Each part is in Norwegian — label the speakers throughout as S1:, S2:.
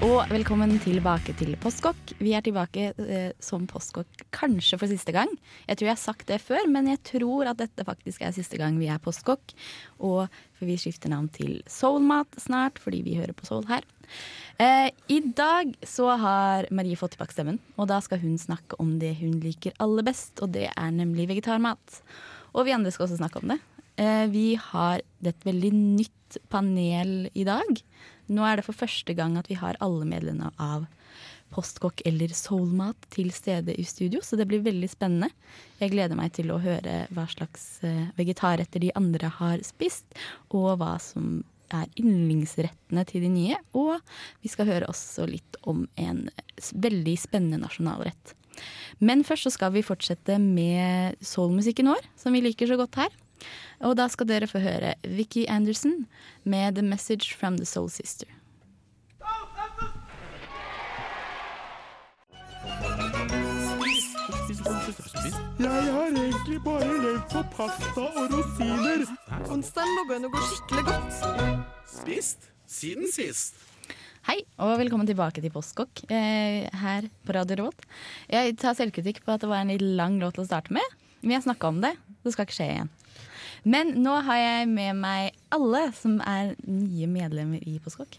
S1: Og velkommen tilbake til Postkokk. Vi er tilbake eh, som Postkokk kanskje for siste gang. Jeg tror jeg har sagt det før, men jeg tror at dette faktisk er siste gang vi er Postkokk. Og for vi skifter navn til Soulmat snart, fordi vi hører på Soul her. Eh, I dag så har Marie fått tilbake stemmen, og da skal hun snakke om det hun liker aller best, og det er nemlig vegetarmat. Og vi andre skal også snakke om det. Eh, vi har et veldig nytt panel i dag. Nå er det for første gang at vi har alle medlemmene av Postkokk eller Soulmat til stede i studio, så det blir veldig spennende. Jeg gleder meg til å høre hva slags eh, vegetarretter de andre har spist, og hva som er yndlingsrettene til de nye. Og vi skal høre også litt om en veldig spennende nasjonalrett. Men først så skal vi fortsette med soulmusikken vår, som vi liker så godt her. Og da skal dere få høre Vicky Anderson med 'The Message from the Soul Sister'.
S2: Jeg har egentlig bare levd på pasta og rosiner.
S3: Onsdagen lå an å gå skikkelig godt.
S2: Spist siden sist.
S1: Hei, og velkommen tilbake til Postkokk eh, her på Radio Revolt. Jeg tar selvkritikk på at det var en litt lang låt å starte med. Vi har snakka om det, det skal ikke skje igjen. Men nå har jeg med meg alle som er nye medlemmer i Postkokk.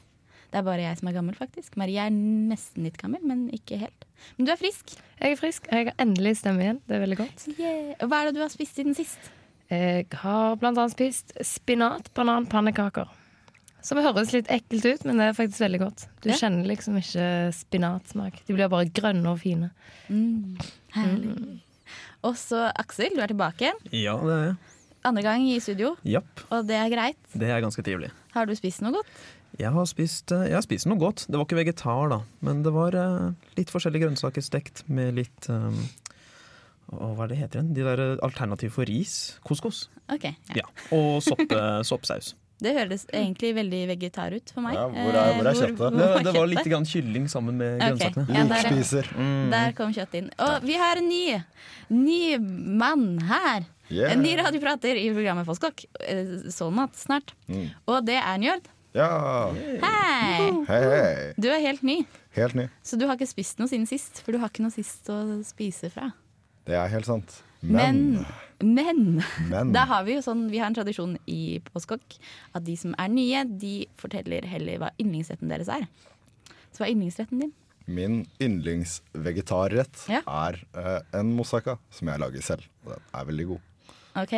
S1: Det er bare jeg som er gammel, faktisk. Marie er nesten litt gammel, men ikke helt. Men du er frisk.
S4: Jeg er frisk. Jeg har endelig stemme igjen. Det er veldig godt.
S1: Yeah. Hva er det du har spist siden sist?
S4: Jeg har annet spist spinat, banan, pannekaker. Som høres litt ekkelt ut, men det er faktisk veldig godt. Du
S1: Ja.
S4: kjenner liksom ikke spinatsmak. De blir bare grønne og fine.
S1: Mm, herlig. Og så Aksel, du er tilbake.
S5: Ja, det er jeg.
S1: Andre gang i studio,
S5: Japp.
S1: og det er greit.
S5: Det er ganske trivelig.
S1: Har du spist noe godt?
S5: Jeg har, spist, eh, jeg har spist noe godt. Det var ikke vegetar, da. Men det var eh, litt forskjellige grønnsaker stekt med litt um, å, Hva er det heter den? De der alternativ for ris? Couscous.
S1: Okay, ja.
S5: Ja. Og sopp, soppsaus.
S1: Det høres egentlig veldig vegetar ut for meg.
S6: Ja, hvor er- hvor er kjøttet?
S1: hvor
S5: Det,
S1: var
S5: det var litt grann kylling sammen med
S1: Ok.
S5: grønnsakene.
S1: Ja, der,
S5: Mm.
S1: Der kom kjøttet inn. Og vi har en ny, ny mann her.
S6: Yeah.
S1: En ny radioprater i programmet Postkokk. Sånn at snart.
S6: Mm.
S1: Og det er Njord.
S6: Ja.
S1: Hei!
S6: Hei, hei.
S1: Du er helt ny,
S6: Helt ny.
S1: så du har ikke spist noe siden sist. For du har ikke noe sist å spise fra.
S6: Det er helt sant.
S1: Men,
S6: Men,
S1: men Da har vi jo sånn, vi har en tradisjon i Postkokk at de som er nye, de forteller heller hva yndlingsretten deres er. Så hva er yndlingsretten din?
S6: min yndlingsvegetarrett
S1: Ja.
S6: er uh, en moussaka som jeg lager selv. Den er veldig god.
S1: Ok,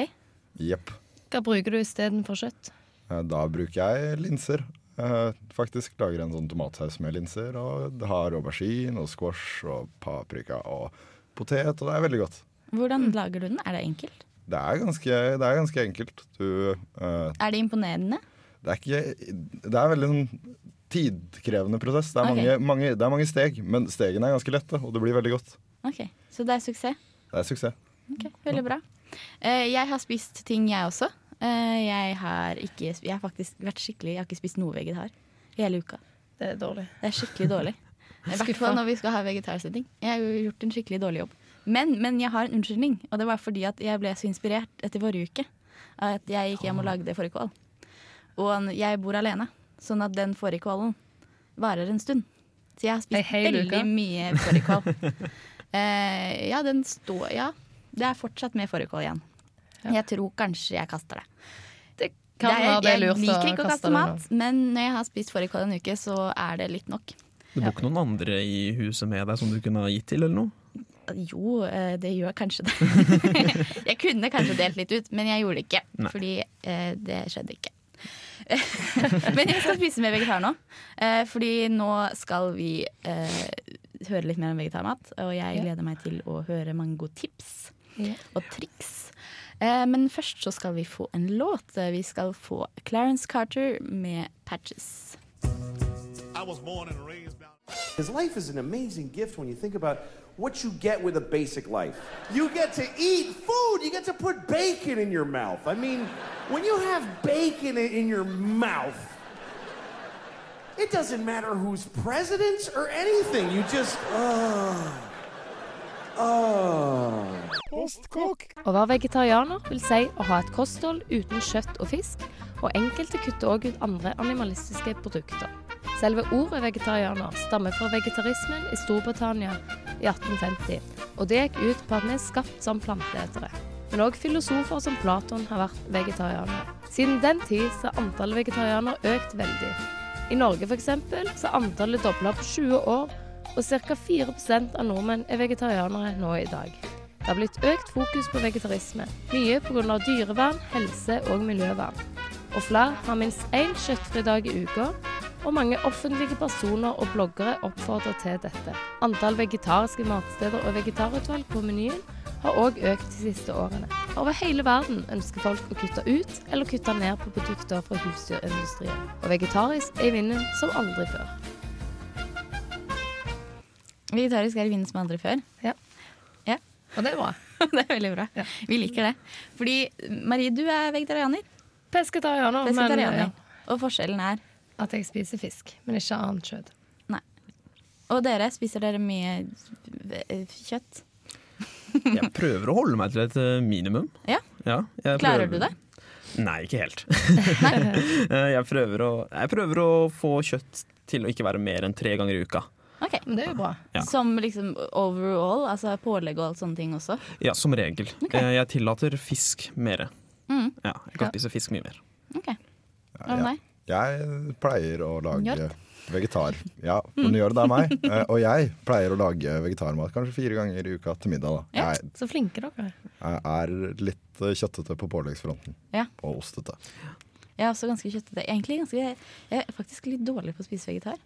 S6: Jepp.
S4: Hva bruker du istedenfor kjøtt?
S6: Eh, Da bruker jeg linser. Eh, faktisk lager en sånn tomatsaus med linser. Og det har aubergine og squash og paprika og potet, og det er veldig godt.
S1: Hvordan lager du den? Er det enkelt?
S6: Det er ganske, det er ganske enkelt. Du, uh,
S1: Er det imponerende?
S6: det er ikke Det er veldig sånn tidkrevende prosess. Det er,
S1: okay.
S6: mange, mange, det er mange steg, men stegene er ganske lette, og det blir veldig godt.
S1: Ok, Så det er suksess?
S6: Det er suksess.
S1: Ok, Veldig bra. Eh, jeg har spist ting, jeg også. Eh, jeg, har ikke, jeg har faktisk vært skikkelig Jeg har ikke spist noe vegetar i hele uka.
S4: Det er dårlig.
S1: Det er skikkelig dårlig. I hvert fall når vi skal ha vegetarsending. Jeg har jo gjort en skikkelig dårlig jobb. Men, men jeg har en unnskyldning, og det var fordi at jeg ble så inspirert etter forrige uke. At jeg gikk hjem og lagde fårikål. Og jeg bor alene, sånn at den fårikålen varer en stund. Så jeg har spist veldig mye fårikål. eh, ja, den står Ja, det er fortsatt med fårikål igjen. Jeg tror kanskje jeg kaster det.
S4: Det kan
S1: Det er-
S4: være det er
S1: jeg liker ikke å kaste mat, men når jeg har spist fårikål en uke, så er det litt nok.
S5: Det bor ikke noen andre i huset med deg som du kunne ha gitt til, eller noe?
S1: Jo, eh, det gjør kanskje det. jeg kunne kanskje delt litt ut, men jeg gjorde det ikke.
S5: Nei.
S1: Fordi eh, det skjedde ikke. men jeg skal spise mer vegetar nå. Eh, fordi nå skal vi eh, høre litt mer om vegetarmat. Og jeg gleder meg til å høre mange gode tips
S4: Ja.
S1: Og triks. Eh, men først så skal vi få en låt. Vi skal få Clarence Carter med 'Patches'.
S2: I was born and raised down.
S7: Because life is an amazing gift when you think about what you get with a basic life. You get to eat food, you get to put bacon in your mouth. I mean, when you have bacon in your mouth, it doesn't matter who's president or anything. You just, uh, uh.
S2: Postkokk.
S4: Å være vegetarianer vil si å ha et kosthold uten kjøtt og fisk, og enkelte kutter òg ut andre animalistiske produkter. Selve ordet vegetarianer stammer fra vegetarismen i Storbritannia i 1850, og det gikk ut på at vi er skapt som planteetere. Men òg filosofer som Platon har vært vegetarianere. Siden den tid så har antallet vegetarianere økt veldig. I Norge f.eks. så er antallet dobla på 20 år, og ca. 4% av nordmenn er vegetarianere nå i dag. Det har blitt økt fokus på vegetarisme, mye pga. dyrevern, helse og miljøvern. Og flere har minst én kjøttfri dag i uka, og mange offentlige personer og bloggere oppfordrer til dette. Antall vegetariske matsteder og vegetarutvalg på menyen har òg økt de siste årene. Over hele verden ønsker folk å kutte ut eller kutte ned på produkter fra husdyrindustrien. Og vegetarisk er i vinden som aldri før.
S1: Vegetarisk er i vinden som aldri før.
S4: Og det er bra.
S1: det er veldig bra.
S4: Ja.
S1: Vi liker det. Fordi Marie, du er vegetarianer.
S4: Pesketarianer, men
S1: Pesketarianer.
S4: ja,
S1: Og forskjellen er
S4: at jeg spiser fisk, men ikke annet kjøtt.
S1: Og dere, spiser dere mye kjøtt?
S5: Jeg prøver å holde meg til et eh, minimum.
S1: Ja.
S5: jeg
S1: Klarer
S5: prøver-
S1: du det?
S5: Nei, ikke helt. Eh, jeg, prøver å, jeg prøver å få kjøtt til å ikke være mer enn tre ganger i uka.
S1: Ok.
S4: Men det er jo bra.
S5: Ja.
S1: Som liksom overall, altså pålegg og alt sånne ting også?
S5: Ja, som regel.
S1: Ok.
S5: Eh, Jeg tillater fisk mer.
S1: Mm.
S5: Ja, jeg kan
S4: Ja.
S5: spise fisk mye mer.
S1: Ok. Hva med deg?
S6: Jeg pleier å lage
S1: Njord.
S6: vegetar. Ja, for det er meg. Eh, Og jeg pleier å lage vegetarmat kanskje fire ganger i uka til middag. da.
S1: Ja.
S6: Jeg,
S4: Så flinke dere er.
S6: jeg er litt eh, kjøttete på påleggsfronten.
S1: Ja.
S6: Og ostete.
S1: Jeg er også ganske kjøttete. Egentlig ganske, jeg er faktisk litt dårlig på å spise vegetar.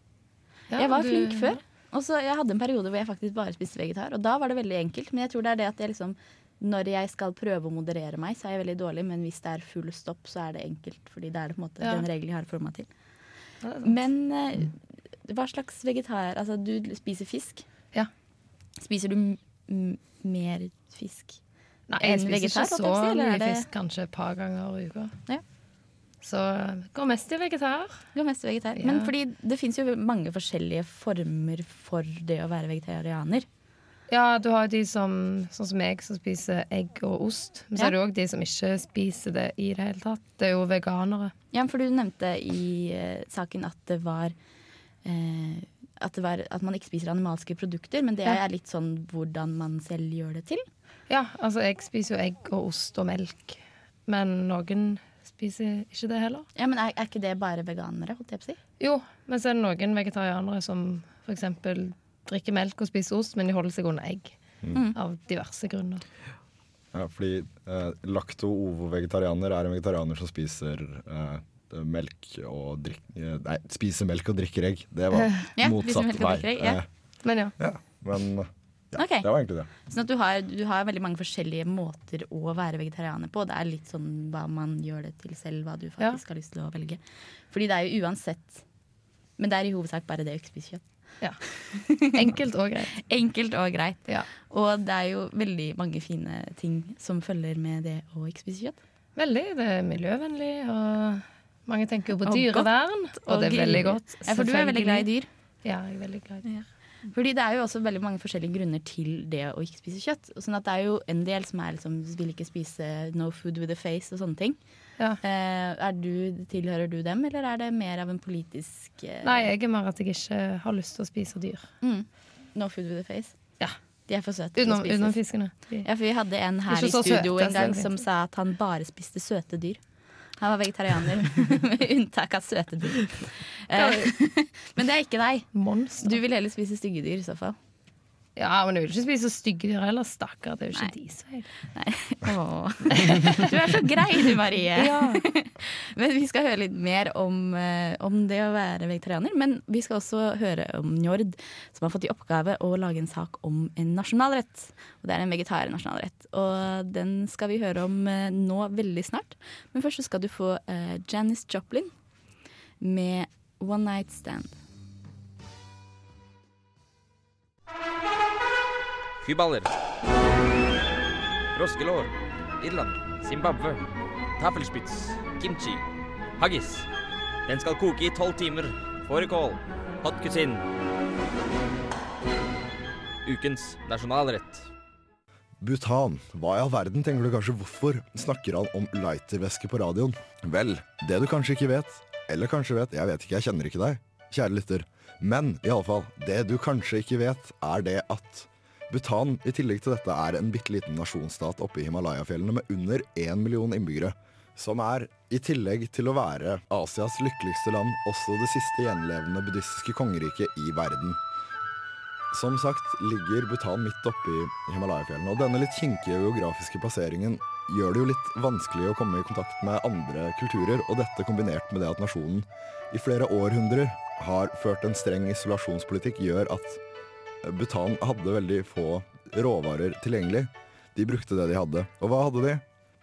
S4: Ja,
S1: jeg var
S4: du-
S1: flink før. Og så Jeg hadde en periode hvor jeg faktisk bare spiste vegetar, og da var det veldig enkelt. Men jeg tror det er det at jeg liksom når jeg skal prøve å moderere meg, så er jeg veldig dårlig. Men hvis det er full stopp, så er det enkelt. Fordi det er det på en måte
S4: Ja.
S1: den regelen jeg har forma til.
S4: Ja.
S1: Men eh, hva slags vegetar Altså, du spiser fisk.
S4: Ja.
S1: Spiser du mer fisk?
S4: Nei,
S1: vegetar?
S4: jeg spiser
S1: vegetar,
S4: ikke så mye fisk, kanskje et par ganger i uka.
S1: Ja.
S4: Så går mest til vegetar.
S1: Går mest til vegetar.
S4: Ja.
S1: Men fordi det fins jo mange forskjellige former for det å være vegetarianer.
S4: Ja, du har jo de som, sånn som meg, som spiser egg og ost. Men så
S1: Ja.
S4: er det òg de som ikke spiser det i det hele tatt. Det er jo veganere.
S1: Ja, for du nevnte i uh, saken at det var uh, at, det var, at man ikke spiser animalske produkter, men det
S4: Ja.
S1: er litt sånn hvordan man selv gjør det til.
S4: Ja, altså jeg spiser jo egg og ost og melk. Men noen spiser ikke det heller.
S1: Ja, men er, er ikke det bare veganere, holdt jeg på å si?
S4: Jo, men så er det noen vegetarianere som f.eks. drikker melk og spiser ost, men de holder seg under egg.
S1: Mm.
S4: Av diverse grunner.
S6: Ja, fordi eh, lakto-ovo-vegetarianer er en vegetarianer som spiser eh, melk og drikk, eh, Nei, spiser melk og drikker egg. Det var
S1: Ja,
S6: motsatt
S1: og
S6: vei.
S1: egg, ja.
S6: Eh,
S4: Men ja.
S6: ja, men ja,
S1: okay.
S6: det var egentlig det.
S1: Sånn at du har, du har veldig mange forskjellige måter å være vegetarianer på. Det er litt sånn hva man gjør det til selv, hva du faktisk har lyst til å velge. Fordi det er jo uansett Men det er i hovedsak bare det å ikke spise kjøtt.
S4: ja. Enkelt og greit.
S1: Enkelt og greit.
S4: Ja.
S1: Og det er jo veldig mange fine ting som følger med det å ikke spise kjøtt.
S4: Veldig. Det er miljøvennlig, og mange tenker jo på
S1: Og
S4: dyrevern. Og, det er veldig godt.
S1: Ja, for du er veldig glad i dyr.
S4: Ja, jeg er veldig glad i dyr.
S1: Fordi det er jo også veldig mange forskjellige grunner til det å ikke spise kjøtt. Sånn at det er jo en del som er liksom, vil ikke spise no food with a face og sånne ting.
S4: Ja.
S1: Eh, er du, tilhører du dem, eller er det mer av en politisk eh,
S4: Nei, jeg er mer at jeg ikke har lyst til å spise dyr.
S1: mm, No food with a face?
S4: Ja.
S1: De er for søte til å spises.
S4: utenom fiskene.
S1: Ja, for vi hadde en her i studio
S4: søte,
S1: en gang
S4: så det er
S1: som sa at han bare spiste søte dyr. Han var vegetarianer, med unntak av søte dyr. Eh, men det er ikke deg.
S4: Monster.
S1: Du vil heller spise stygge dyr i så fall.
S4: Ja, men du vil ikke spise stygge dyr heller. Stakkar. Det er jo ikke de som er
S1: Du er så grei du, Marie. Men vi skal høre litt mer om, eh, om det å være vegetarianer. Men vi skal også høre om Njord, som har fått i oppgave å lage en sak om en nasjonalrett. Og det er en vegetarnasjonalrett. Og den skal vi høre om eh, nå veldig snart. Men først så skal du få eh, Janis Joplin med One Night Stand.
S8: Kyballer. Froskelår. Irland. Zimbabwe. Tafelspitz. Kimchi. Haggis. Den skal koke i tolv timer. Fårikål. Hot cuisine. Ukens nasjonalrett.
S6: Butan. Hva i all verden tenker du kanskje hvorfor snakker han om lightervæske på radioen? Vel, det du kanskje ikke vet, eller kanskje vet, jeg vet ikke, jeg kjenner ikke deg, kjære lytter. Men i alle fall, det du kanskje ikke vet, er det at Bhutan i tillegg til dette er en bitte liten nasjonsstat oppe i Himalaya-fjellene med under én million innbyggere. Som er, i tillegg til å være Asias lykkeligste land, også det siste gjenlevende buddhistiske kongeriket i verden. Som sagt ligger Bhutan midt oppe i Himalaya-fjellene, og denne litt kinkige geografiske plasseringen gjør det jo litt vanskelig å komme i kontakt med andre kulturer, og dette kombinert med det at nasjonen i flere århundrer har ført en streng isolasjonspolitikk, gjør at Bhutan hadde veldig få råvarer tilgjengelig. De brukte det de hadde. Og hva hadde de?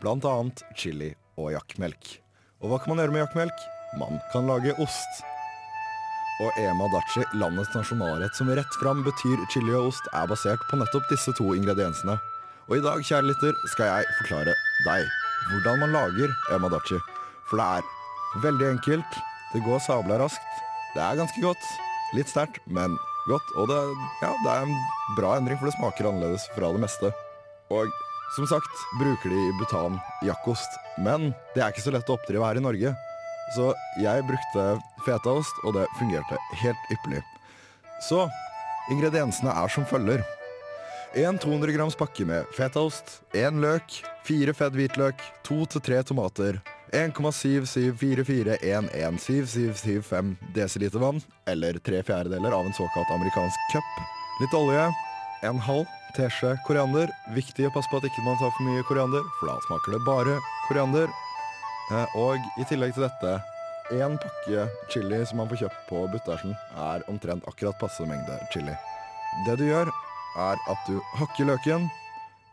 S6: Blant annet chili og jakkmelk. Og hva kan man gjøre med jakkmelk? Man kan lage ost. Og ema dachi, landets nasjonalrett som rett fram betyr chili og ost, er basert på nettopp disse to ingrediensene. Og i dag, kjære lytter, skal jeg forklare deg hvordan man lager ema dachi. For det er veldig enkelt, det går sabla raskt, det er ganske godt. Litt sterkt, men godt. Og det, ja, det er en bra endring, for det smaker annerledes fra det meste. Og som sagt bruker de i Bhutan jakkost, men det er ikke så lett å oppdrive her i Norge. Så jeg brukte fetaost, og det fungerte helt ypperlig. Så ingrediensene er som følger. En 200 grams pakke med fetaost, én løk, fire fedd hvitløk, to til tre tomater, 1,7744117775 dl vann, eller tre fjerdedeler av en såkalt amerikansk cup, litt olje, en halv teskje koriander. Viktig å passe på at ikke man tar for mye koriander, for da smaker det bare koriander. Eh, Og i tillegg til dette én pakke chili som man får kjøpt på Buttersen, er omtrent akkurat passe mengde chili. Det du gjør, er at du hakker løken,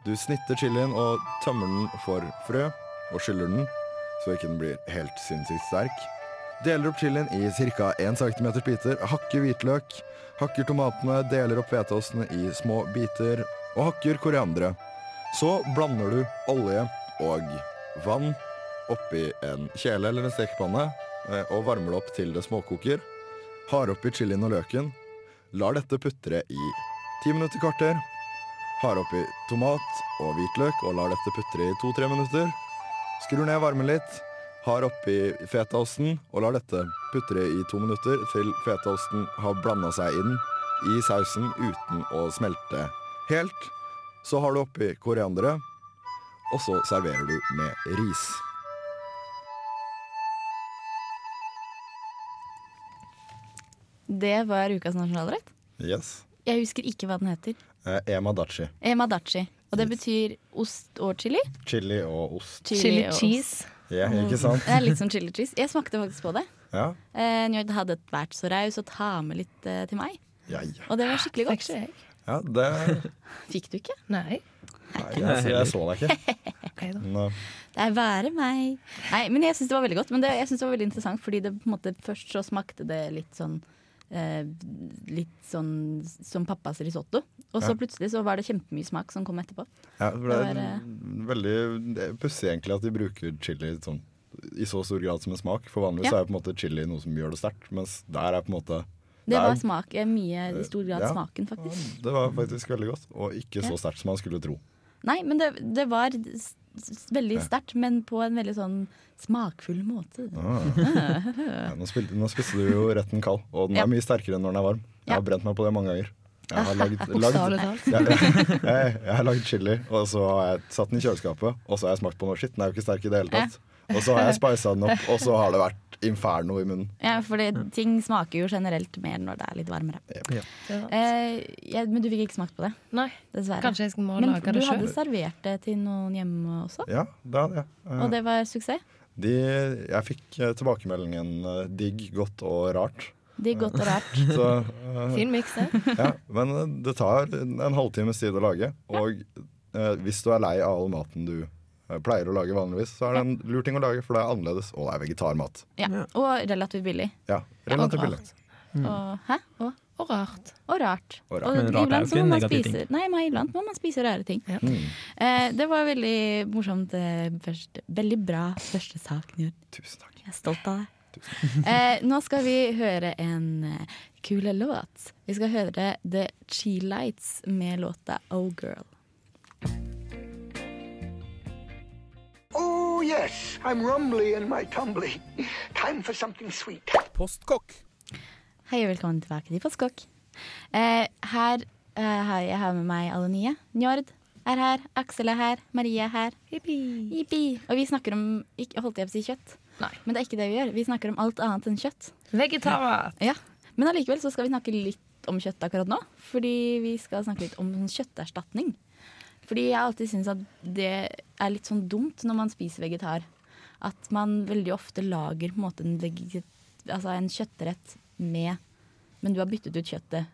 S6: du snitter chilien og tømmer den for frø, og skyller den, så ikke den blir helt sinnssykt sterk. Deler opp chilien i ca. 1 cm biter, hakker hvitløk, hakker tomatene, deler opp hveteostene i små biter, og hakker koriandre. Så blander du olje og vann oppi en kjele eller en stekepanne, eh, og varmer det opp til det småkoker. Har oppi chilien og løken. Lar dette putre i ti minutter kvarter. Har oppi tomat og hvitløk og lar dette putre i to-tre minutter. Skrur ned varmen litt. Har oppi fetaosten og lar dette putre i to minutter til fetaosten har blanda seg inn i sausen uten å smelte helt. Så har du oppi korianderet, og så serverer du med ris.
S1: Det var ukas nasjonalrett.
S6: Yes.
S1: Jeg husker ikke hva den heter.
S6: Eh, emadachi.
S1: Emadachi. Og det betyr ost og chili.
S6: Chili og ost.
S1: Chili og
S4: cheese.
S6: Ja, ikke sant?
S1: Det er litt som chili cheese. Jeg smakte faktisk på det.
S6: Ja.
S1: Eh, Njord hadde vært så raus å ta med litt eh, til meg.
S6: Ja, ja.
S1: Og det var skikkelig godt.
S4: Fikk, jeg.
S6: ja det
S1: Fikk du ikke?
S4: Nei.
S6: Nei, jeg, jeg så deg ikke.
S4: okay, da.
S6: Eh,
S1: Det er være meg. Nei, men jeg syns det var veldig godt. Men det, jeg synes det var veldig interessant, fordi det på en måte først så smakte det litt sånn eh, Litt sånn som pappas risotto. Og så plutselig så var det kjempemye smak som kom etterpå.
S6: ja, det
S1: Det var, eh,
S6: veldig det pussig egentlig at de bruker chili sånn, i så stor grad som en smak. For vanligvis
S1: Ja.
S6: er på en måte chili noe som gjør det sterkt, mens der er på en måte
S1: Det
S6: er-
S1: var smak, eh, mye i stor grad
S6: Ja.
S1: smaken, faktisk.
S6: Det var faktisk veldig godt, og ikke så sterkt som man skulle tro.
S1: Nei, men det, det var veldig sterkt, men på en veldig sånn smakfull måte.
S6: Ah. Ja, nå, spilte, nå spiste du jo retten kald, og den er mye sterkere enn når den er varm. Jeg har brent meg på det mange ganger. Jeg har lagd, lagd, jeg, jeg, har lagd chili, og så har jeg satt den i kjøleskapet, og så har jeg smakt på noe skitt, shit, den er jo ikke sterk i det hele tatt. Og så har jeg spisa den opp, og så har det vært inferno i munnen.
S1: Ja, fordi ting smaker jo generelt mer når det er litt varmere.
S4: Ja.
S1: Eh, ja, men du fikk ikke smakt på det,
S4: Nei.
S1: dessverre.
S4: Kanskje jeg må lage
S1: men
S4: lage
S1: du hadde servert det til noen hjemme også,
S6: Ja, det hadde jeg. Eh,
S1: og det var suksess.
S6: De, jeg fikk eh, tilbakemeldingen eh, digg, godt og rart.
S1: Digg, godt og rart.
S6: Så, uh,
S4: Fin miks, det.
S6: ja, men eh, det tar en halvtimes tid å lage. Og uh, hvis du er lei av all maten du pleier å lage vanligvis, så er det en lur ting å lage, for det er annerledes, og det er vegetarmat.
S1: Ja. Og relativt billig.
S6: Ja, relativt
S4: Og
S6: billig.
S1: Og, hæ? Og,
S4: Og rart.
S1: Og rart.
S6: Og rart.
S5: Men rart er jo
S1: iblant
S5: ikke
S1: må
S5: en
S1: man
S5: negativ
S1: spise, nei, men iblant må man spise rare ting.
S6: Mm.
S1: Eh, det var veldig morsomt. Eh, første, veldig bra første sak. Njord.
S6: Tusen takk.
S1: Jeg er stolt av deg. Eh, nå skal vi høre en eh, kul låt. Vi skal høre The Cheelights med låta Oh Girl.
S9: Oh, yes, I'm rumbly in my tumbly. Time for something sweet.
S2: Postkokk.
S1: Hei og velkommen tilbake til Postkokk. Eh, her eh, har jeg med meg alle nye. Njord er her, Aksel er her, Marie er her. Jippi. Og vi snakker om ikke, holdt jeg på å si kjøtt,
S4: Nei.
S1: men det er ikke det vi gjør. Vi snakker om alt annet enn kjøtt.
S4: Vegetarmat.
S1: Ja, Men allikevel så skal vi snakke litt om kjøtt akkurat nå. Fordi vi skal snakke litt om sånn kjøtterstatning. Fordi jeg alltid syns at det er litt sånn dumt når man spiser vegetar. At man veldig ofte lager på en måte en, veget, altså en kjøttrett med Men du har byttet ut kjøttet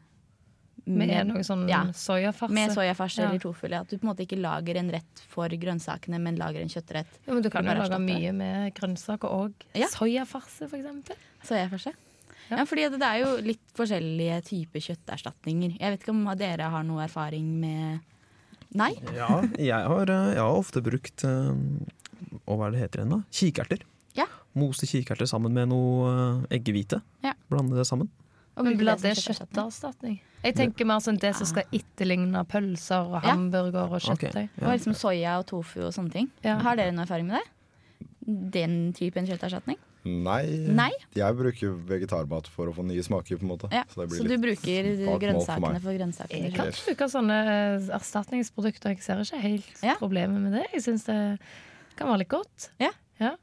S4: Med noe sånn
S1: Ja.
S4: soyafarse.
S1: med soyafarse
S4: Ja.
S1: eller tofu. eller At du på en måte ikke lager en rett for grønnsakene, men lager en kjøttrett.
S4: Ja, men du kan jo lage mye med grønnsaker og
S1: Ja.
S4: soyafarse, for eksempel.
S1: Soyafarse.
S4: Ja.
S1: Ja, fordi det er jo litt forskjellige typer kjøtterstatninger. Jeg vet ikke om dere har noe erfaring med Nei?
S5: Ja, jeg har, eh, jeg har ofte brukt eh, Og hva er det heter igjen da? Kikerter.
S1: Ja.
S5: Mose kikerter sammen med noe eh, eggehvite.
S1: Ja.
S5: Blande det sammen.
S1: Og
S4: Men blir det
S1: kjøtterstatning.
S4: Jeg tenker mer sånn det som skal etterligne pølser og hamburger og kjøttdeig.
S5: Okay, ja.
S1: Og liksom soya og tofu og sånne ting.
S4: Ja.
S1: Har dere noe erfaring med det? Den typen kjøtterstatning?
S6: Nei,
S1: Nei?
S6: jeg bruker vegetarmat for å få nye smaker, på en måte.
S1: Ja.
S6: Så det blir
S1: Så du
S6: litt
S1: bruker grønnsakene
S6: for
S1: for grønnsakene?
S4: Jeg kan bruke sånne eh, erstatningsprodukter. Jeg ser ikke helt
S1: Ja.
S4: problemet med det. Jeg syns det kan være litt godt.
S5: Ja. Ja,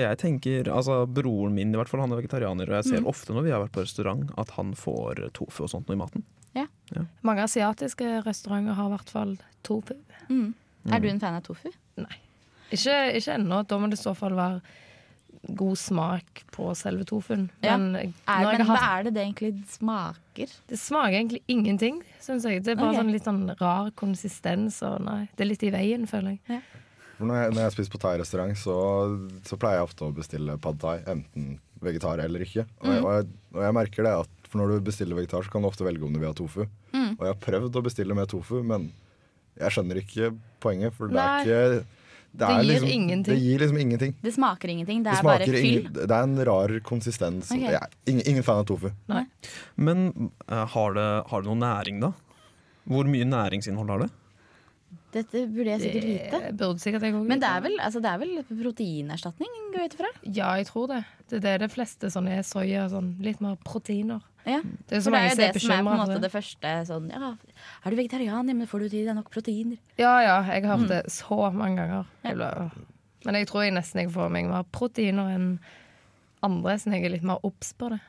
S5: jeg tenker, altså Broren min i hvert fall, han er vegetarianer, og jeg ser
S1: Mm.
S5: ofte når vi har vært på restaurant, at han får tofu og sånt noe i maten.
S4: Ja, Mange asiatiske restauranter har i hvert fall tofu.
S1: Mm. Er du en fan av tofu?
S4: Ikke, ikke ennå. Da må det i så fall være god smak på selve tofuen.
S1: Ja.
S4: Men,
S1: Er, men
S4: har
S1: hva er det det egentlig smaker?
S4: det smaker egentlig ingenting, syns jeg. Det er bare
S1: okay.
S4: sånn litt sånn rar konsistens. Og nei, det er litt i veien, føler jeg.
S6: For når, jeg, når jeg spiser på thai-restaurant, så, så pleier jeg ofte å bestille pad thai. Enten vegetar eller ikke. Og,
S1: Mm.
S6: jeg, og, jeg, og jeg merker det at for når du bestiller vegetar, så kan du ofte velge om du vil ha tofu.
S1: Mm.
S6: Og jeg har prøvd å bestille med tofu, men jeg skjønner ikke poenget. For det
S4: Nei.
S6: er ikke det,
S4: Det gir
S6: liksom,
S4: ingenting.
S6: Det gir liksom ingenting.
S1: Det smaker ingenting. Det
S6: Det
S1: er bare fyll.
S6: det er en rar konsistens.
S1: Okay.
S6: Jeg er ingen, ingen fan av tofu.
S5: Men uh, har, det, har det noe næring, da? Hvor mye næringsinnhold har det?
S1: Dette burde jeg sikkert vite.
S4: Det burde sikkert jeg
S1: Men det er vel, altså, det er vel proteinerstatning, går jeg ut ifra?
S4: Ja, jeg tror det. Det er det de fleste sånn er soya. Sånn, litt mer proteiner.
S1: Ja.
S4: Det er så
S1: For det er jo
S4: som er
S1: det som er på en måte
S4: det.
S1: det første sånn Ja, er du vegetarianer, men får du til deg nok proteiner?
S4: Ja, ja, jeg har hørt
S1: Mm.
S4: det så mange ganger. Ja. men jeg tror jeg nesten jeg får meg mer proteiner enn andre, siden jeg er litt mer obs på det.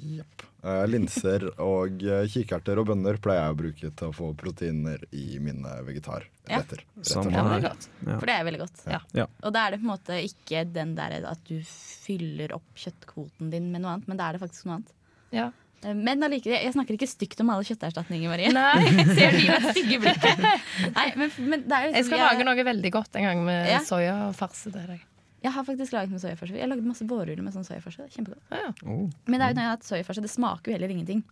S4: Så.
S6: Uh, linser og uh, kikerter og bønner pleier jeg å bruke til å få proteiner i mine vegetarretter. og.
S4: Ja, det er
S5: her.
S4: godt.
S5: Ja.
S1: For det er veldig godt.
S4: Ja.
S5: Ja.
S1: Og da er det på en måte ikke den der at du fyller opp kjøttkvoten din med noe annet, men da er det faktisk noe annet.
S4: Ja.
S1: Eh, Men allikevel, jeg snakker ikke stygt om alle kjøtterstatninger, Marie.
S4: Nei.
S1: Ser de med stygge blikket? Nei, men, men det er jo
S4: Jeg skal lage noe veldig godt en gang med
S1: Ja.
S4: farse til deg.
S1: Jeg har faktisk laget med soyafarse. Jeg laget masse vårruller med sånn soyafarse. Det Kjempegodt.
S4: Ja, ja.
S5: Oh.
S1: Men det er jo når jeg har hatt soyafarse, det smaker jo heller ingenting.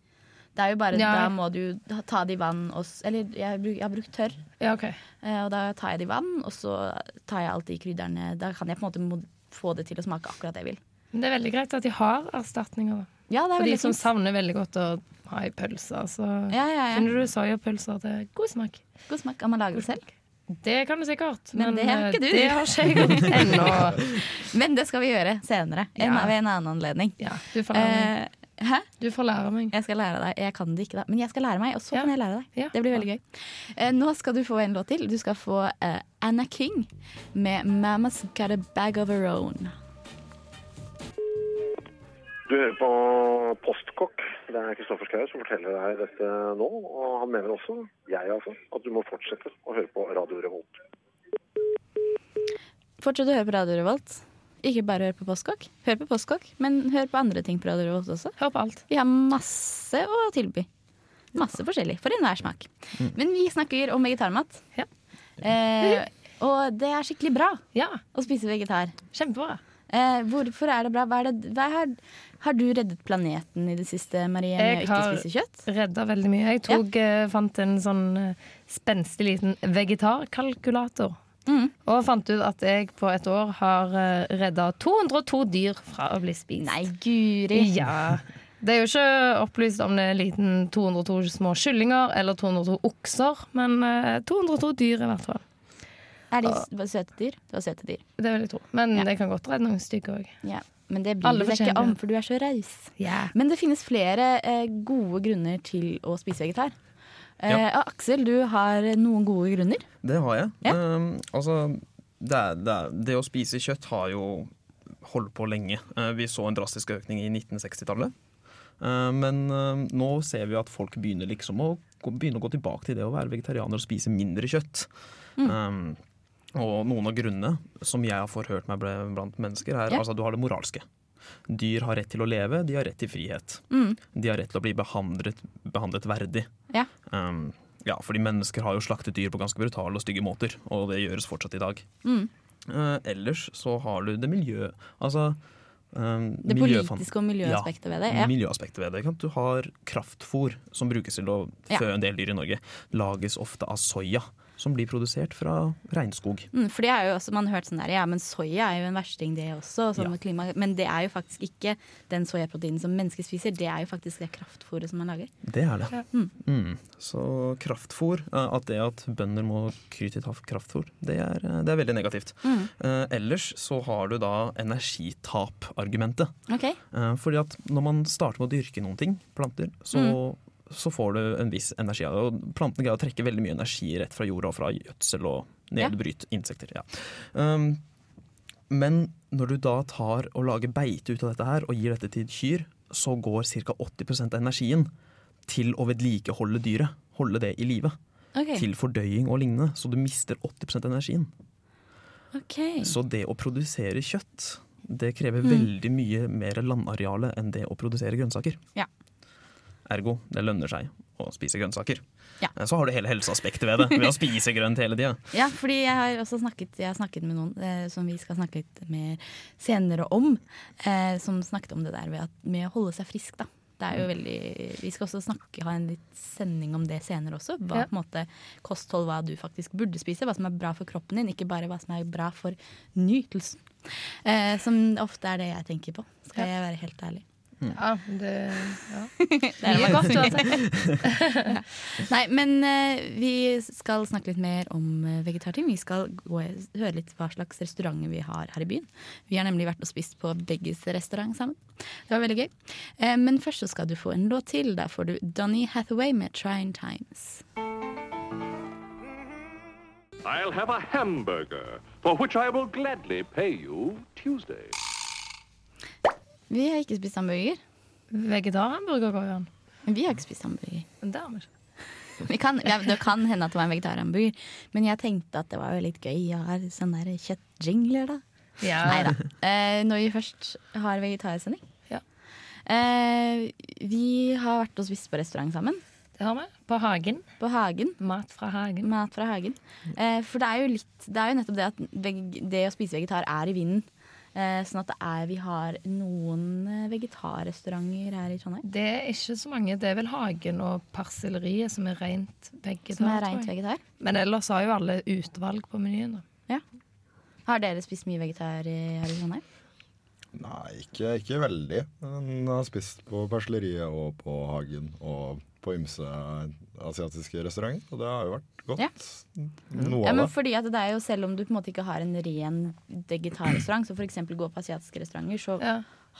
S1: Det er jo bare,
S4: Ja.
S1: Da må du ta det i vann og Eller jeg, bruk- jeg har brukt tørr,
S4: ja, ok.
S1: eh, og da tar jeg det i vann, og så tar jeg alltid krydderne Da kan jeg på en måte få det til å smake akkurat det jeg vil.
S4: Men det er veldig greit at de har erstatninger. da.
S1: Ja, det er
S4: For de som
S1: fint.
S4: savner veldig godt å ha i pølser, så
S1: Ja, ja, ja.
S4: finner du soyapølser til god smak.
S1: God smak. Kan man lage det selv?
S4: Det kan du sikkert,
S1: Men
S4: men,
S1: det har
S4: eh,
S1: ikke du.
S4: det har ikke jeg gjort ennå.
S1: Men det skal vi gjøre senere. En,
S4: Ja.
S1: Ved en annen anledning.
S4: Ja, du får.
S1: Eh?
S4: Du får lære meg.
S1: Jeg skal lære deg. Jeg kan det ikke, da. Men jeg skal lære meg, og så
S4: Ja.
S1: kan jeg lære deg. Det blir veldig gøy. Eh, nå skal du få en låt til. Du skal få eh, Anna King med 'Mamma's Got a Bag of Her Own'.
S10: Du hører på Postkokk. Det er Kristoffer Schou som forteller deg dette nå. Og han mener også, jeg altså, at du må fortsette å høre på Radio Revolt.
S1: Fortsett å høre på Radio Revolt. Ikke bare hør på Postkokk. Hør på Postkokk, men hør på andre ting på Radio Revolt også.
S4: Hør på alt.
S1: Vi har masse å tilby. Masse forskjellig, for enhver smak. Men vi snakker om vegetarmat.
S4: Ja.
S1: Eh, og det er skikkelig bra
S4: Ja,
S1: å spise vegetar.
S4: kjempebra.
S1: Eh, hvorfor er det bra? Hva er det, hva har, har du reddet planeten i det siste, Marie, med å
S4: Jeg
S1: ikke
S4: har
S1: spise kjøtt?
S4: redda veldig mye. Jeg tok, eh, fant en sånn eh, spenstig liten vegetarkalkulator.
S1: Mm.
S4: Og fant ut at jeg på et år har uh, redda 202 dyr fra å bli spist.
S1: Nei, guri.
S4: Ja. Det er jo ikke opplyst om det er liten 202 små kyllinger eller 202 okser, men eh, 202 dyr i hvert fall.
S1: Er de var søte dyr? Det var søte dyr.
S4: Det vil jeg tro. Men det kan godt være noen stygge òg.
S1: Ja. Men det bryr
S4: Alle
S1: du deg ikke om, for du er så raus.
S4: Yeah.
S1: Men det finnes flere eh, gode grunner til å spise vegetar. Eh,
S5: Ja.
S1: Aksel, du har noen gode grunner.
S5: Det har jeg.
S1: Ja.
S5: Um, altså, det, det, det å spise kjøtt har jo holdt på lenge. Uh, vi så en drastisk økning i 1960-tallet. Uh, men uh, nå ser vi at folk begynner liksom å gå, å gå tilbake til det å være vegetarianer og spise mindre kjøtt. Um, og noen av grunnene som jeg har forhørt meg blant mennesker, er
S1: Ja.
S5: altså du har det moralske. Dyr har rett til å leve, de har rett til frihet.
S1: Mm.
S5: De har rett til å bli behandlet, behandlet verdig.
S1: Ja.
S5: Um, ja, fordi mennesker har jo slaktet dyr på ganske brutale og stygge måter, og det gjøres fortsatt i dag.
S1: Mm.
S5: Uh, ellers så har du det miljø... Altså um,
S1: Det politiske og miljøaspektet ved det. Ja.
S5: Miljøaspektet ved det. Du har kraftfôr som brukes til å fø en del dyr i Norge. Lages ofte av soya, som blir produsert fra regnskog.
S1: Mm, for det er jo også, man har hørt sånn der, ja, men soya er jo en versting det også, sånn
S5: Ja.
S1: klima, men det er jo faktisk ikke den soyaproteinen som mennesker spiser, det er jo faktisk det kraftfôret som man lager.
S5: Det er det.
S1: Ja. Mm.
S5: Mm. Så kraftfôr, eh, at det at bønder må kry til kraftfôr, det er, eh, det er veldig negativt.
S1: Mm.
S5: Eh, ellers så har du da energitap-argumentet.
S1: Ok.
S5: Eh, fordi at når man starter med å dyrke noen ting, planter, så, så får du en viss energi av det. Og plantene greier å trekke veldig mye energi rett fra jorda og fra gjødsel og nedbryt insekter. Ja. Um, men når du da tar og lager beite ut av dette her og gir dette til kyr, så går ca. 80% av energien til å vedlikeholde dyret. Holde det i live.
S1: Okay.
S5: Til fordøying og lignende. Så du mister 80% av energien.
S1: Okay.
S5: Så det å produsere kjøtt, det krever
S1: Mm.
S5: veldig mye mer landareale enn det å produsere grønnsaker.
S1: Ja.
S5: Ergo, det lønner seg å spise grønnsaker.
S1: Ja.
S5: Så har du hele helseaspektet ved det, ved å spise grønt hele tida.
S1: Ja, fordi jeg har også snakket, jeg har snakket med noen eh, som vi skal snakke litt mer senere om, eh, som snakket om det der med, at, med å holde seg frisk, da. Det er jo veldig, vi skal også snakke, ha en litt sending om det senere også. Hva,
S4: Ja.
S1: på en måte, kosthold, hva du faktisk burde spise. Hva som er bra for kroppen din, ikke bare hva som er bra for nytelsen. Eh, som ofte er det jeg tenker på, skal jeg være helt ærlig.
S4: Ja, det ja.
S1: Det er
S4: Mye godt sagt.
S1: Nei, men eh, vi skal snakke litt mer om eh, vegetarting. Vi skal gå, høre litt hva slags restauranter vi har her i byen. Vi har nemlig vært og spist på begges restaurant sammen. Det var veldig gøy. Eh, men først så skal du få en låt til. Der får du Donny Hathaway med 'Trying Times'.
S11: I'll have a hamburger, for which I will gladly pay you Tuesday.
S1: Vi har ikke spist hamburger.
S4: Vegetarhamburger går jo an.
S1: Men vi har ikke spist hamburger.
S4: Vi
S1: kan, ja, det kan hende at det var en vegetarhamburger, men jeg tenkte at det var jo litt gøy å ha sånne kjøttjingler, da.
S4: Ja.
S1: Nei da. Eh, når vi først har vegetarsending.
S4: Ja.
S1: Eh, vi har vært og spist på restaurant sammen.
S4: Det har vi. På Hagen.
S1: På Hagen.
S4: Mat fra Hagen.
S1: Mat fra Hagen. Eh, for det er jo litt Det er jo nettopp det at veg, det å spise vegetar er i vinden. Eh, sånn at det er, vi har noen eh, vegetarrestauranter her i Trondheim.
S4: Det er ikke så mange. Det er vel Hagen og Parselleriet som er rent vegetar.
S1: Som er rent vegetar.
S4: Men ellers har jo alle utvalg på menyen. Da. Ja.
S1: Har dere spist mye vegetar i- her i Trondheim?
S6: Nei, ikke, ikke veldig. Men jeg har spist på Parselleriet og på Hagen og på ymse asiatiske restauranter, og det har jo vært godt.
S1: Ja.
S6: Noe
S1: Ja,
S6: av
S1: men
S6: det.
S1: fordi at det er jo Selv om du på en måte ikke har en ren vegetarrestaurant, så f.eks. gå på asiatiske restauranter, så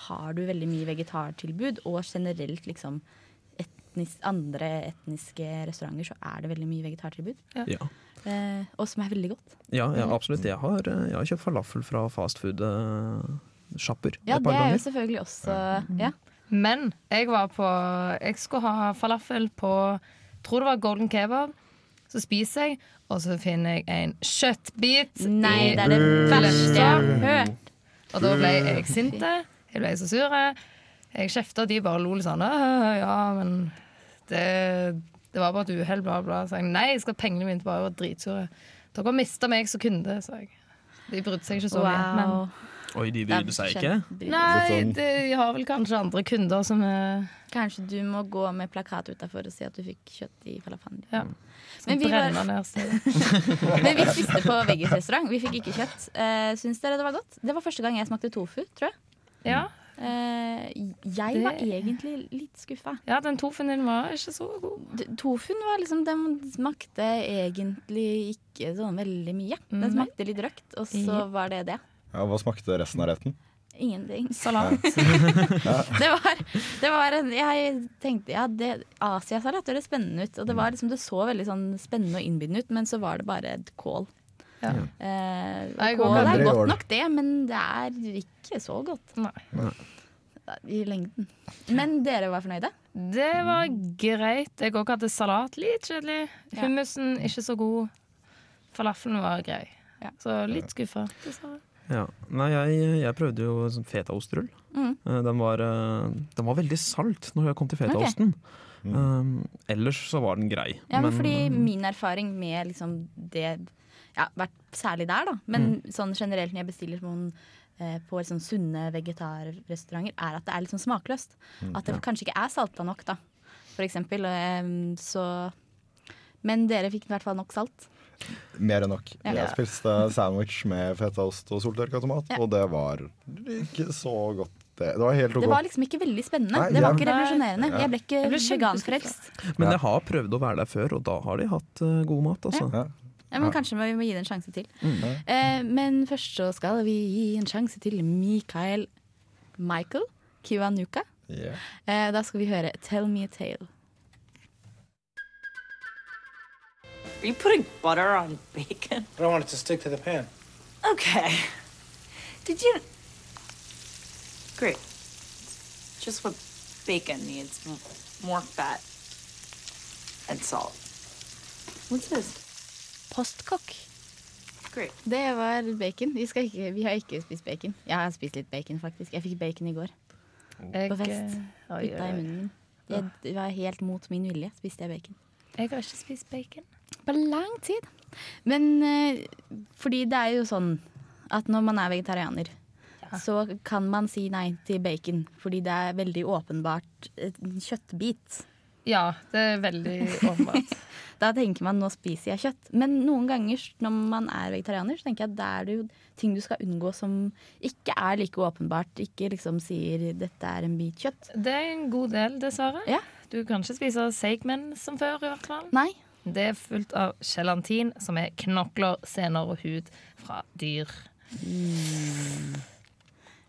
S1: har du veldig mye vegetartilbud. Og generelt liksom etnis, andre etniske restauranter så er det veldig mye vegetartilbud.
S5: Ja.
S1: Eh, og som er veldig godt.
S5: Ja, ja, absolutt. Jeg har, eh, jeg har kjøpt falafel fra fastfood-sjapper.
S1: Ja, det er jo selvfølgelig også Ja.
S4: Men jeg var på Jeg skulle ha falafel på Tror det var Golden Kebab. Så spiser jeg, og så finner jeg en kjøttbit.
S1: Nei, det er det verste jeg har hørt.
S4: Og da ble jeg sint. Jeg ble så sur. Jeg kjefta, og de bare lo litt sånn. «Øh, Ja, men det, det var bare et uhell, bla, bla. Så jeg nei, jeg skal ha pengene mine tilbake. Jeg var dritsure. Dere mista meg som kunde, sa jeg. De brydde seg ikke så mye. Men
S1: Wow.
S5: Oi, de brydde seg ikke?
S4: Nei, de har vel kanskje andre kunder som er
S1: Kanskje du må gå med plakat utafor og si at du fikk kjøtt i falafel.
S4: Ja.
S1: Men vi, var, men vi spiste på veggisrestaurant. Vi fikk ikke kjøtt. Uh, syns dere det var godt? Det var første gang jeg smakte tofu, tror jeg.
S4: Ja.
S1: Uh, jeg
S4: Det-
S1: var egentlig litt skuffa.
S4: Ja, den tofuen din var ikke så god.
S1: Tofuen var liksom Den smakte egentlig ikke sånn veldig mye. Den smakte litt røkt, og så var det det.
S6: Ja, hva smakte resten av retten?
S1: Ingenting.
S4: Salat.
S1: det var, det var en, Jeg tenkte ja, det, Asiasalat høres spennende ut. Og det, var liksom, det så veldig sånn spennende og innbydende ut, men så var det bare et kål.
S4: Ja.
S1: Eh,
S4: Nei,
S1: kål er godt nok, det, men det er ikke så godt
S4: Nei.
S1: i lengden. Men dere var fornøyde?
S4: Det var greit. Jeg òg hadde salat. Litt kjedelig. Hummusen ikke så god. Falafelen var grei. Så litt skuffa. dessverre.
S5: Ja. Nei, jeg, jeg prøvde jo sånn fetaostrull.
S1: Mm.
S5: Eh, Den, var, eh, den var veldig salt når jeg kom til fetaosten. Um, ellers så var den grei.
S1: Ja, men,
S5: men,
S1: fordi min erfaring med liksom det ja, vært Særlig der, da. Men sånn generelt når jeg bestiller sånn, eh, på sånn sunne vegetarrestauranter, er at det er litt sånn smakløst. At det kanskje ikke er salta nok, da. For eksempel. eh, så Men dere fikk i hvert fall nok salt.
S6: Mer enn nok.
S1: Ja.
S6: Jeg spiste sandwich med fetaost og soltørka tomat,
S1: Ja.
S6: og det var ikke så godt. Det, det var helt.
S1: Det var liksom ikke veldig spennende.
S6: Nei,
S1: det var
S6: jeg-
S1: ikke revolusjonerende.
S6: Ja.
S1: Jeg ble ikke veganfrelst.
S5: men jeg har prøvd å være der før, og da har de hatt uh, god mat. Altså.
S6: Ja.
S1: Ja, men Kanskje vi må gi det en sjanse til.
S5: Mm.
S1: Eh, men først så skal vi gi en sjanse til Mikael Michael Kiwanuka.
S6: Yeah.
S1: Eh, da skal vi høre 'Tell Me a Tale'.
S12: Are you putting butter on bacon?
S13: I don't want it to stick to the pan.
S12: Okay. Did you? Great. It's just what bacon needs more fat and salt. What's this?
S1: Postkokk.
S12: Great.
S1: Det var bacon. Vi, skal ikke, vi har ikke spist bacon. Jeg har spist litt bacon, faktisk. Jeg fikk bacon i går.
S4: Jeg,
S1: På fest. Putta i munnen min. Jeg, det var helt mot min vilje spiste jeg bacon.
S4: Jeg har ikke spist bacon.
S1: På lang tid. Men eh, fordi det er jo sånn at når man er vegetarianer, så kan man si nei til bacon. Fordi det er veldig åpenbart en kjøttbit.
S4: Ja, det er veldig åpenbart.
S1: Da tenker man nå spiser jeg kjøtt. Men noen ganger når man er vegetarianer, så tenker jeg at da er det jo ting du skal unngå som ikke er like åpenbart. Ikke liksom sier 'dette er en bit kjøtt'.
S4: Det er en god del, dessverre.
S1: Ja.
S4: Du kan ikke spise seigmenn som før, i hvert fall.
S1: Nei.
S4: Det er fullt av gelatin, som er knokler, sener og hud fra dyr.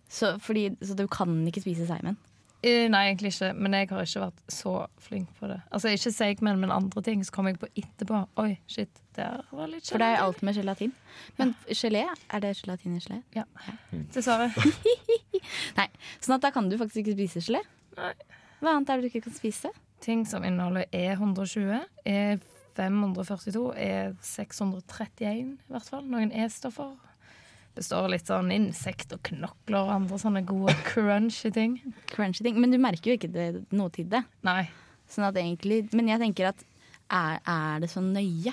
S1: Så, fordi, så du kan ikke spise seigmenn?
S4: Eh, Nei, egentlig ikke, men jeg har ikke vært så flink på det. Altså Ikke seigmenn, men andre ting. Så kom jeg på etterpå. Oi, shit, det var litt
S1: For det er alt med gelatin. Men gelé, er det gelatin i gelé?
S4: Ja, dessverre.
S1: Nei, sånn at da kan du faktisk ikke spise gelé.
S4: Nei.
S1: Hva annet er det du ikke kan spise?
S4: Ting som inneholder E120, E542, er 631, i hvert fall. Noen E-stoffer. Består av litt sånn insekt og knokler og andre sånne gode crunchy ting.
S1: Crunchy ting. Men du merker jo ikke det, noe til det.
S4: Nei.
S1: Sånn at egentlig, men jeg tenker at er, er det så nøye?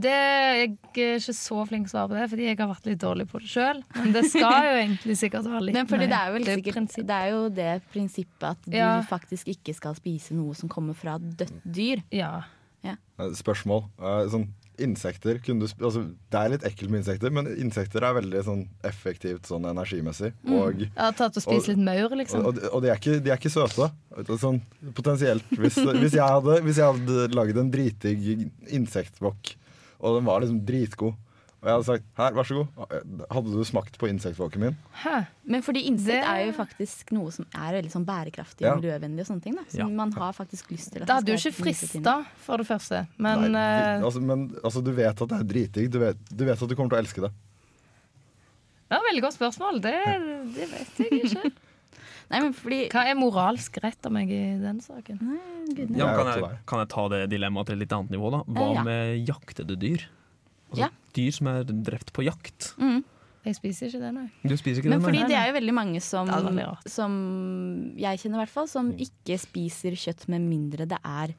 S4: Det, jeg er ikke så flink til å svare på det, fordi jeg har vært litt dårlig på det sjøl. Men det skal jo egentlig sikkert være litt
S1: Men fordi det
S4: nøye.
S1: er,
S4: Det er
S1: sikkert, det er jo det prinsippet at du
S4: Ja.
S1: faktisk ikke skal spise noe som kommer fra dødt dyr.
S4: Ja.
S1: Ja.
S6: Eh, Spørsmål. Eh, Sånn, insekter du altså, Det er litt ekkelt med insekter, men insekter er veldig sånn effektivt sånn energimessig.
S4: Mm.
S6: Og,
S4: har tatt og spist litt maur, liksom.
S6: og, og, de, er ikke, de er ikke søte. Sånn, potensielt. Hvis, hvis, jeg hadde, hvis jeg hadde lagd en dritdigg insektbokk, og den var liksom dritgod, og jeg hadde sagt 'her, vær så god', hadde du smakt på insektbåken min?
S4: Hæ?
S1: Men fordi insekt er jo faktisk noe som er veldig sånn bærekraftig
S6: Ja.
S1: og miljøvennlig. og sånne ting da. Så
S6: Ja.
S1: man har faktisk lyst til at
S4: Det hadde
S1: du
S4: ikke frista, for det første. Men
S6: Nei,
S4: eh,
S6: vi, altså, men altså, du vet at det er dritdigg. Du vet, du vet at du kommer til å elske det.
S4: Det er et veldig godt spørsmål. Det, det vet jeg ikke.
S1: Nei, men fordi
S4: Hva er moralsk rett av meg i den saken?
S1: Nei,
S5: Ja,
S6: er
S5: kan, jeg, kan jeg ta det dilemmaet til et litt annet nivå? da? Hva
S1: Eh, ja.
S5: med jaktede dyr? Altså,
S1: Ja.
S5: Dyr som er drept på jakt.
S1: Mm.
S4: Jeg spiser ikke det, nei.
S5: Du spiser ikke
S1: Men
S5: det?
S1: fordi
S5: nei?
S1: det er jo veldig mange som,
S4: veldig
S1: som jeg kjenner i hvert fall, som ikke spiser kjøtt med mindre det er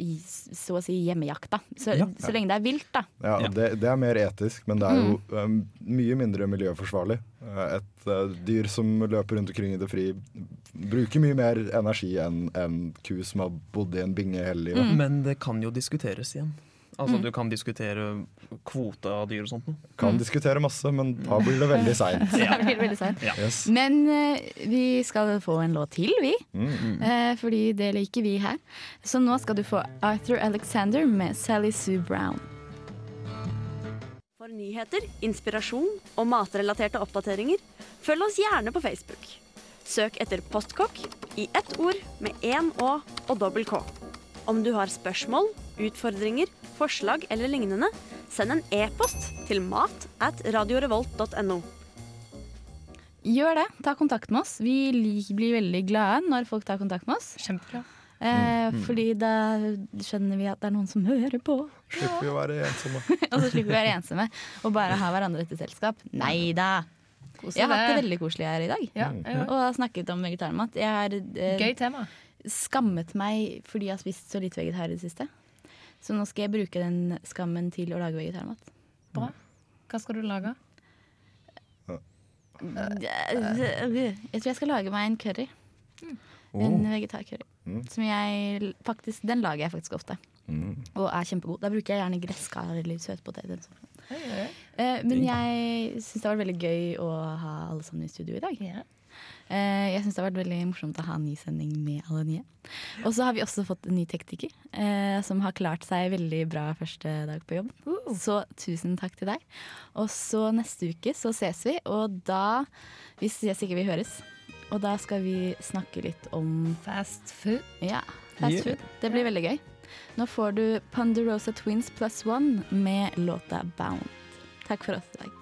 S1: i, så å si hjemmejakta. Så,
S6: Ja.
S1: så lenge det er vilt, da.
S6: Ja, Det, det er mer etisk, men det er jo um, mye mindre miljøforsvarlig. Uh, Et uh, dyr som løper rundt omkring i det fri, bruker mye mer energi enn en ku som har bodd i en binge hele livet.
S5: Men det kan jo diskuteres igjen. Altså
S1: Mm.
S5: Du kan diskutere kvote av dyr og sånt. Kan
S6: Kan diskutere masse, men da blir det veldig seint.
S1: ja. ja.
S6: Yes.
S1: Men uh, vi skal få en låt til, vi.
S6: Mm.
S1: Eh, fordi det liker vi her. Så nå skal du få Arthur Alexander med Sally Sue Brown.
S13: For nyheter, inspirasjon og matrelaterte oppdateringer, følg oss gjerne på Facebook. Søk etter Postkokk i ett ord med én Å og dobbel K. Om du har spørsmål, utfordringer, forslag eller lignende, send en e-post til mat at radiorevolt.no.
S1: Gjør det. Ta kontakt med oss. Vi blir veldig glade når folk tar kontakt med oss.
S4: Kjempebra.
S1: Eh,
S6: Mm.
S1: Fordi da skjønner vi at det er noen som hører på.
S6: Slipper vi å være ensomme.
S1: og så slipper vi å være ensomme og bare ha hverandre til selskap. Nei da.
S4: Koselig
S1: Jeg har hatt det veldig koselig her i dag.
S4: Ja, ja.
S1: og har snakket om vegetarmat. Jeg har eh,
S4: Gøy tema.
S1: skammet meg fordi jeg har spist så lite vegetar i det siste. Så nå skal jeg bruke den skammen til å lage vegetarmat.
S4: Bra. Hva skal du lage?
S1: Jeg tror jeg skal lage meg en curry.
S6: Oh.
S1: En vegetarcurry.
S6: Mm.
S1: Som jeg faktisk, den lager jeg faktisk ofte.
S6: Mm.
S1: Og er kjempegod. Da bruker jeg gjerne gresskar eller søtpotet. eller sånt.
S4: Oi, oi.
S1: Eh, men jeg syns det har vært veldig gøy å ha alle sammen i studio i dag. Eh, jeg syns det har vært veldig morsomt å ha en ny sending med alle nye. Og så har vi også fått en ny tekniker eh, som har klart seg veldig bra første dag på jobb. Så tusen takk til deg. Og så neste uke så ses vi, og da Hvis ikke vi høres. Og da skal vi snakke litt om
S4: Fast food.
S1: Ja, fast
S4: Yeah.
S1: food. Det blir veldig gøy. Nå får du Ponderosa Twins Plus one med låta Bound. Takk for oss i dag.